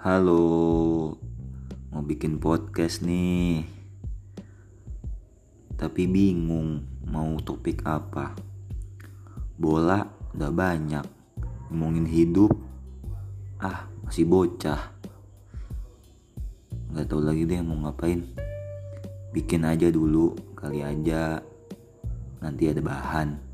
Halo, mau bikin podcast nih. Tapi bingung mau topik apa. Bola udah banyak. Ngomongin hidup, ah masih bocah. Gak tau lagi deh mau ngapain. Bikin aja dulu, kali aja nanti ada bahan.